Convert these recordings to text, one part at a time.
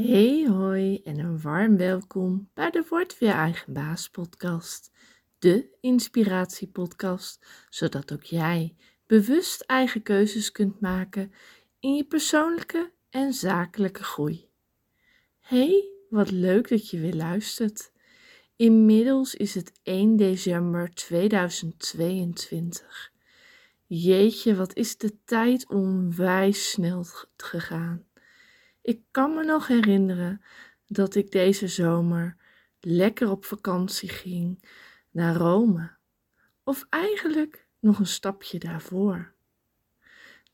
Hey hoi en een warm welkom bij de Word Weer Eigen Baas podcast. De inspiratiepodcast, zodat ook jij bewust eigen keuzes kunt maken in je persoonlijke en zakelijke groei. Hey, wat leuk dat je weer luistert. Inmiddels is het 1 december 2022. Jeetje, wat is de tijd onwijs snel gegaan. Ik kan me nog herinneren dat ik deze zomer lekker op vakantie ging naar Rome. Of eigenlijk nog een stapje daarvoor.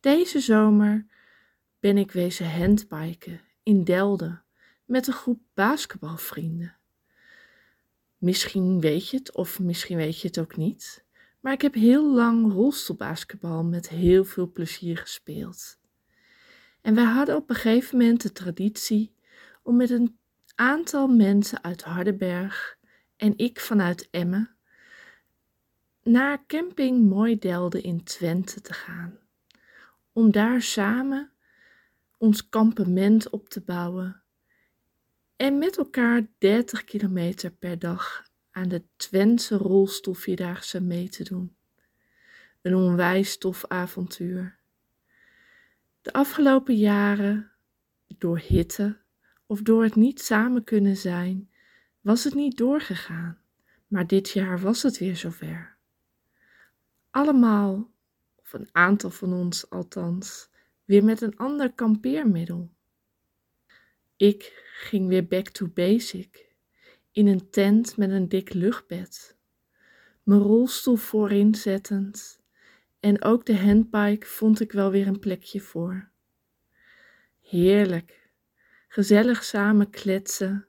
Deze zomer ben ik wezen handbiken in Delden met een groep basketbalvrienden. Misschien weet je het of misschien weet je het ook niet, maar ik heb heel lang rolstoelbasketbal met heel veel plezier gespeeld. En wij hadden op een gegeven moment de traditie om met een aantal mensen uit Hardenberg en ik vanuit Emmen naar camping Mooi Delde in Twente te gaan. Om daar samen ons kampement op te bouwen en met elkaar 30 kilometer per dag aan de Twentse rolstoelvierdaagse mee te doen. Een onwijs tof avontuur. De afgelopen jaren, door hitte of door het niet samen kunnen zijn, was het niet doorgegaan. Maar dit jaar was het weer zover. Allemaal, of een aantal van ons althans, weer met een ander kampeermiddel. Ik ging weer back to basic, in een tent met een dik luchtbed. Mijn rolstoel voorin zettend en ook de handbike vond ik wel weer een plekje voor. Heerlijk. Gezellig samen kletsen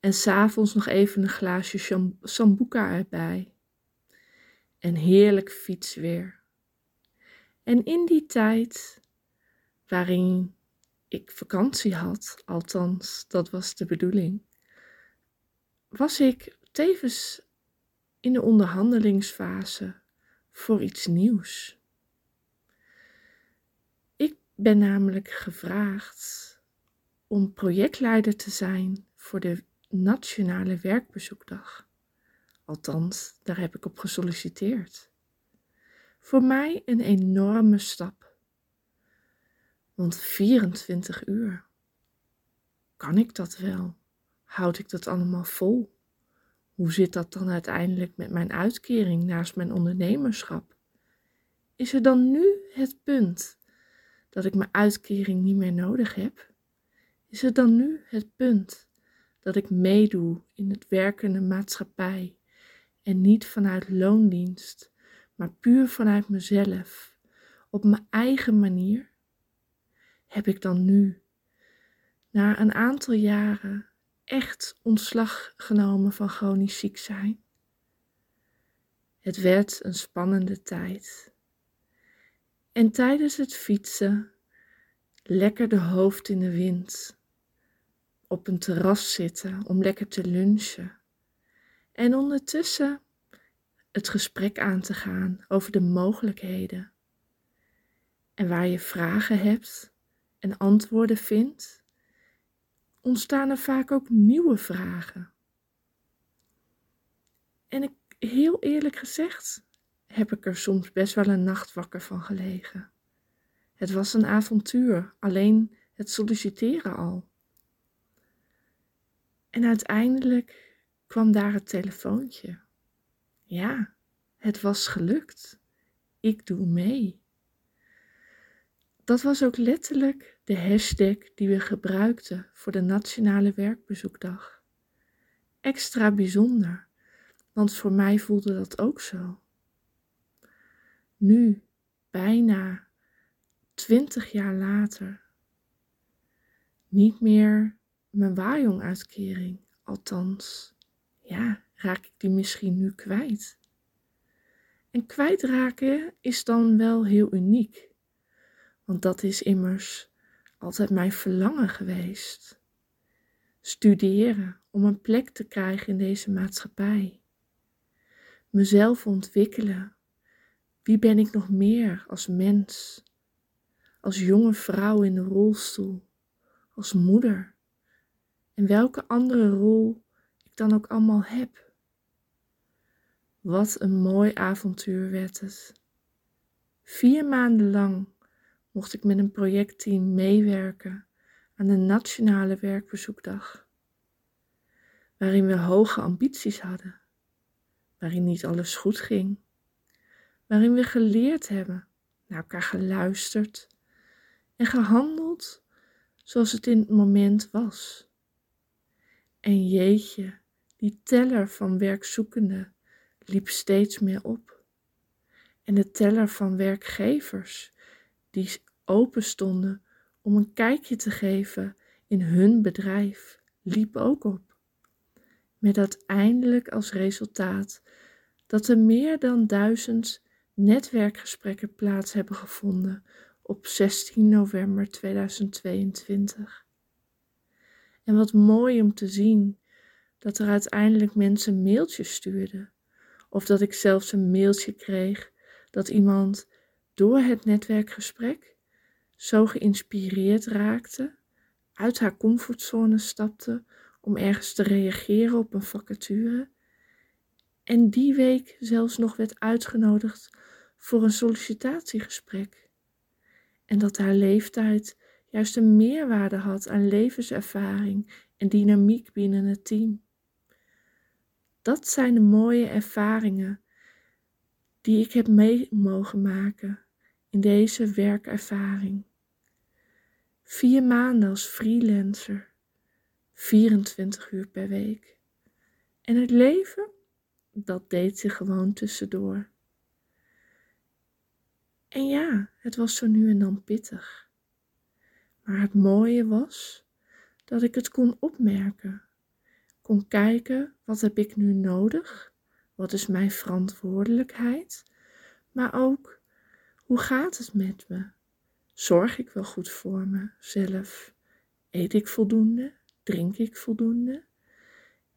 en s'avonds nog even een glaasje sambuca erbij. En heerlijk fietsweer. En in die tijd waarin ik vakantie had, althans dat was de bedoeling, was ik tevens in de onderhandelingsfase voor iets nieuws. Ik ben namelijk gevraagd om projectleider te zijn voor de Nationale Werkbezoekdag. Althans, daar heb ik op gesolliciteerd. Voor mij een enorme stap. Want 24 uur. Kan ik dat wel? Houd ik dat allemaal vol? Hoe zit dat dan uiteindelijk met mijn uitkering naast mijn ondernemerschap? Is er dan nu het punt dat ik mijn uitkering niet meer nodig heb? Is er dan nu het punt dat ik meedoe in het werkende maatschappij en niet vanuit loondienst, maar puur vanuit mezelf, op mijn eigen manier? Heb ik dan nu, na een aantal jaren, echt ontslag genomen van chronisch ziek zijn. Het werd een spannende tijd. En tijdens het fietsen lekker de hoofd in de wind, op een terras zitten om lekker te lunchen en ondertussen het gesprek aan te gaan over de mogelijkheden. En waar je vragen hebt en antwoorden vindt, ontstaan er vaak ook nieuwe vragen. En ik, heel eerlijk gezegd, heb ik er soms best wel een nacht wakker van gelegen. Het was een avontuur, alleen het solliciteren al. En uiteindelijk kwam daar het telefoontje. Ja, het was gelukt. Ik doe mee. Dat was ook letterlijk de hashtag die we gebruikten voor de Nationale Werkbezoekdag. Extra bijzonder, want voor mij voelde dat ook zo. Nu, bijna twintig jaar later, niet meer mijn waaijong-uitkering, althans, ja, raak ik die misschien nu kwijt. En kwijtraken is dan wel heel uniek. Want dat is immers altijd mijn verlangen geweest. Studeren om een plek te krijgen in deze maatschappij. Mezelf ontwikkelen. Wie ben ik nog meer als mens? Als jonge vrouw in de rolstoel. Als moeder. En welke andere rol ik dan ook allemaal heb. Wat een mooi avontuur werd het. Vier maanden lang mocht ik met een projectteam meewerken aan de Nationale Werkbezoekdag, waarin we hoge ambities hadden, waarin niet alles goed ging, waarin we geleerd hebben, naar elkaar geluisterd en gehandeld zoals het in het moment was. En jeetje, die teller van werkzoekenden liep steeds meer op. En de teller van werkgevers die open stonden om een kijkje te geven in hun bedrijf liep ook op. Met uiteindelijk als resultaat dat er meer dan duizend netwerkgesprekken plaats hebben gevonden op 16 november 2022. En wat mooi om te zien dat er uiteindelijk mensen mailtjes stuurden. Of dat ik zelfs een mailtje kreeg dat iemand door het netwerkgesprek zo geïnspireerd raakte, uit haar comfortzone stapte om ergens te reageren op een vacature en die week zelfs nog werd uitgenodigd voor een sollicitatiegesprek. En dat haar leeftijd juist een meerwaarde had aan levenservaring en dynamiek binnen het team. Dat zijn de mooie ervaringen die ik heb mee mogen maken in deze werkervaring. Vier maanden als freelancer, 24 uur per week. En het leven, dat deed zich gewoon tussendoor. En ja, het was zo nu en dan pittig. Maar het mooie was dat ik het kon opmerken, kon kijken wat heb ik nu nodig, wat is mijn verantwoordelijkheid, maar ook hoe gaat het met me? Zorg ik wel goed voor mezelf? Eet ik voldoende? Drink ik voldoende?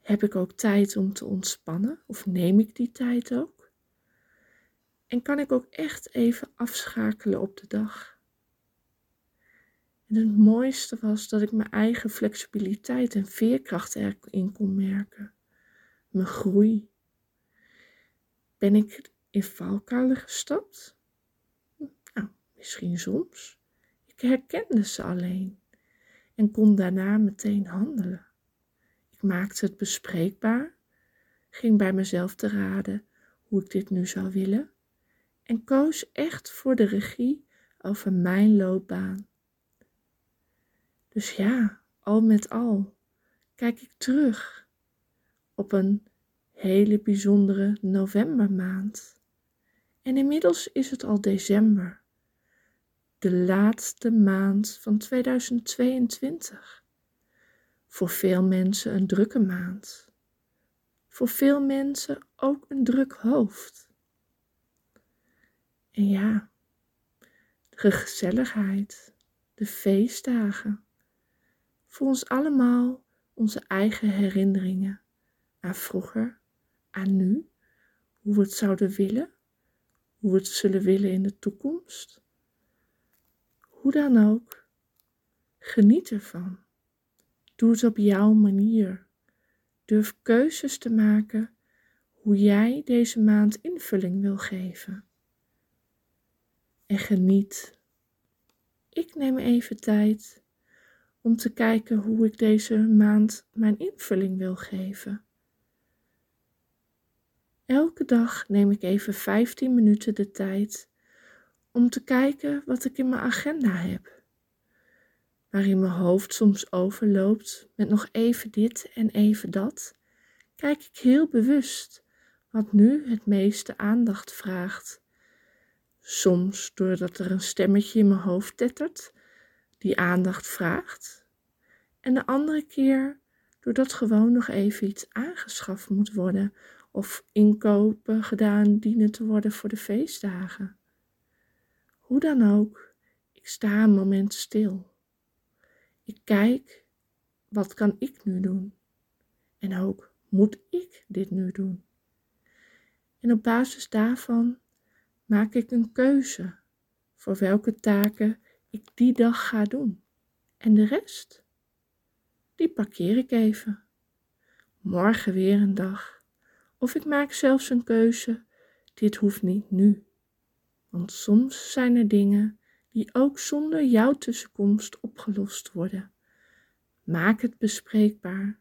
Heb ik ook tijd om te ontspannen of neem ik die tijd ook? En kan ik ook echt even afschakelen op de dag? En het mooiste was dat ik mijn eigen flexibiliteit en veerkracht erin kon merken. Mijn groei. Ben ik in valkuilen gestapt? Nou, misschien soms. Ik herkende ze alleen en kon daarna meteen handelen. Ik maakte het bespreekbaar, ging bij mezelf te raden hoe ik dit nu zou willen en koos echt voor de regie over mijn loopbaan. Dus ja, al met al kijk ik terug op een hele bijzondere novembermaand. En inmiddels is het al december, de laatste maand van 2022. Voor veel mensen een drukke maand. Voor veel mensen ook een druk hoofd. En ja, de gezelligheid, de feestdagen. Voor ons allemaal onze eigen herinneringen aan vroeger, aan nu, hoe we het zouden willen, hoe we het zullen willen in de toekomst. Hoe dan ook, geniet ervan. Doe het op jouw manier. Durf keuzes te maken hoe jij deze maand invulling wil geven. En geniet. Ik neem even tijd om te kijken hoe ik deze maand mijn invulling wil geven. Elke dag neem ik even 15 minuten de tijd om te kijken wat ik in mijn agenda heb. Waarin mijn hoofd soms overloopt met nog even dit en even dat, kijk ik heel bewust wat nu het meeste aandacht vraagt. Soms doordat er een stemmetje in mijn hoofd tettert die aandacht vraagt. En de andere keer doordat gewoon nog even iets aangeschaft moet worden of inkopen gedaan dienen te worden voor de feestdagen. Hoe dan ook, ik sta een moment stil. Ik kijk, wat kan ik nu doen? En ook, moet ik dit nu doen? En op basis daarvan maak ik een keuze voor welke taken ik die dag ga doen. En de rest, die parkeer ik even. Morgen weer een dag. Of ik maak zelfs een keuze. Dit hoeft niet nu. Want soms zijn er dingen die ook zonder jouw tussenkomst opgelost worden. Maak het bespreekbaar.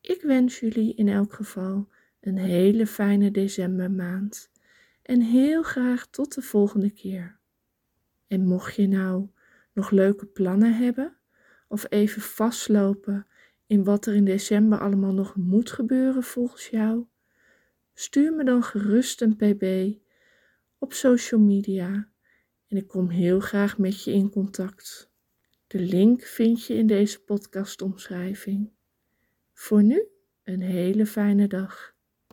Ik wens jullie in elk geval een hele fijne decembermaand en heel graag tot de volgende keer. En mocht je nou nog leuke plannen hebben of even vastlopen in wat er in december allemaal nog moet gebeuren volgens jou, stuur me dan gerust een pb op social media en ik kom heel graag met je in contact. De link vind je in deze podcastomschrijving. Voor nu een hele fijne dag.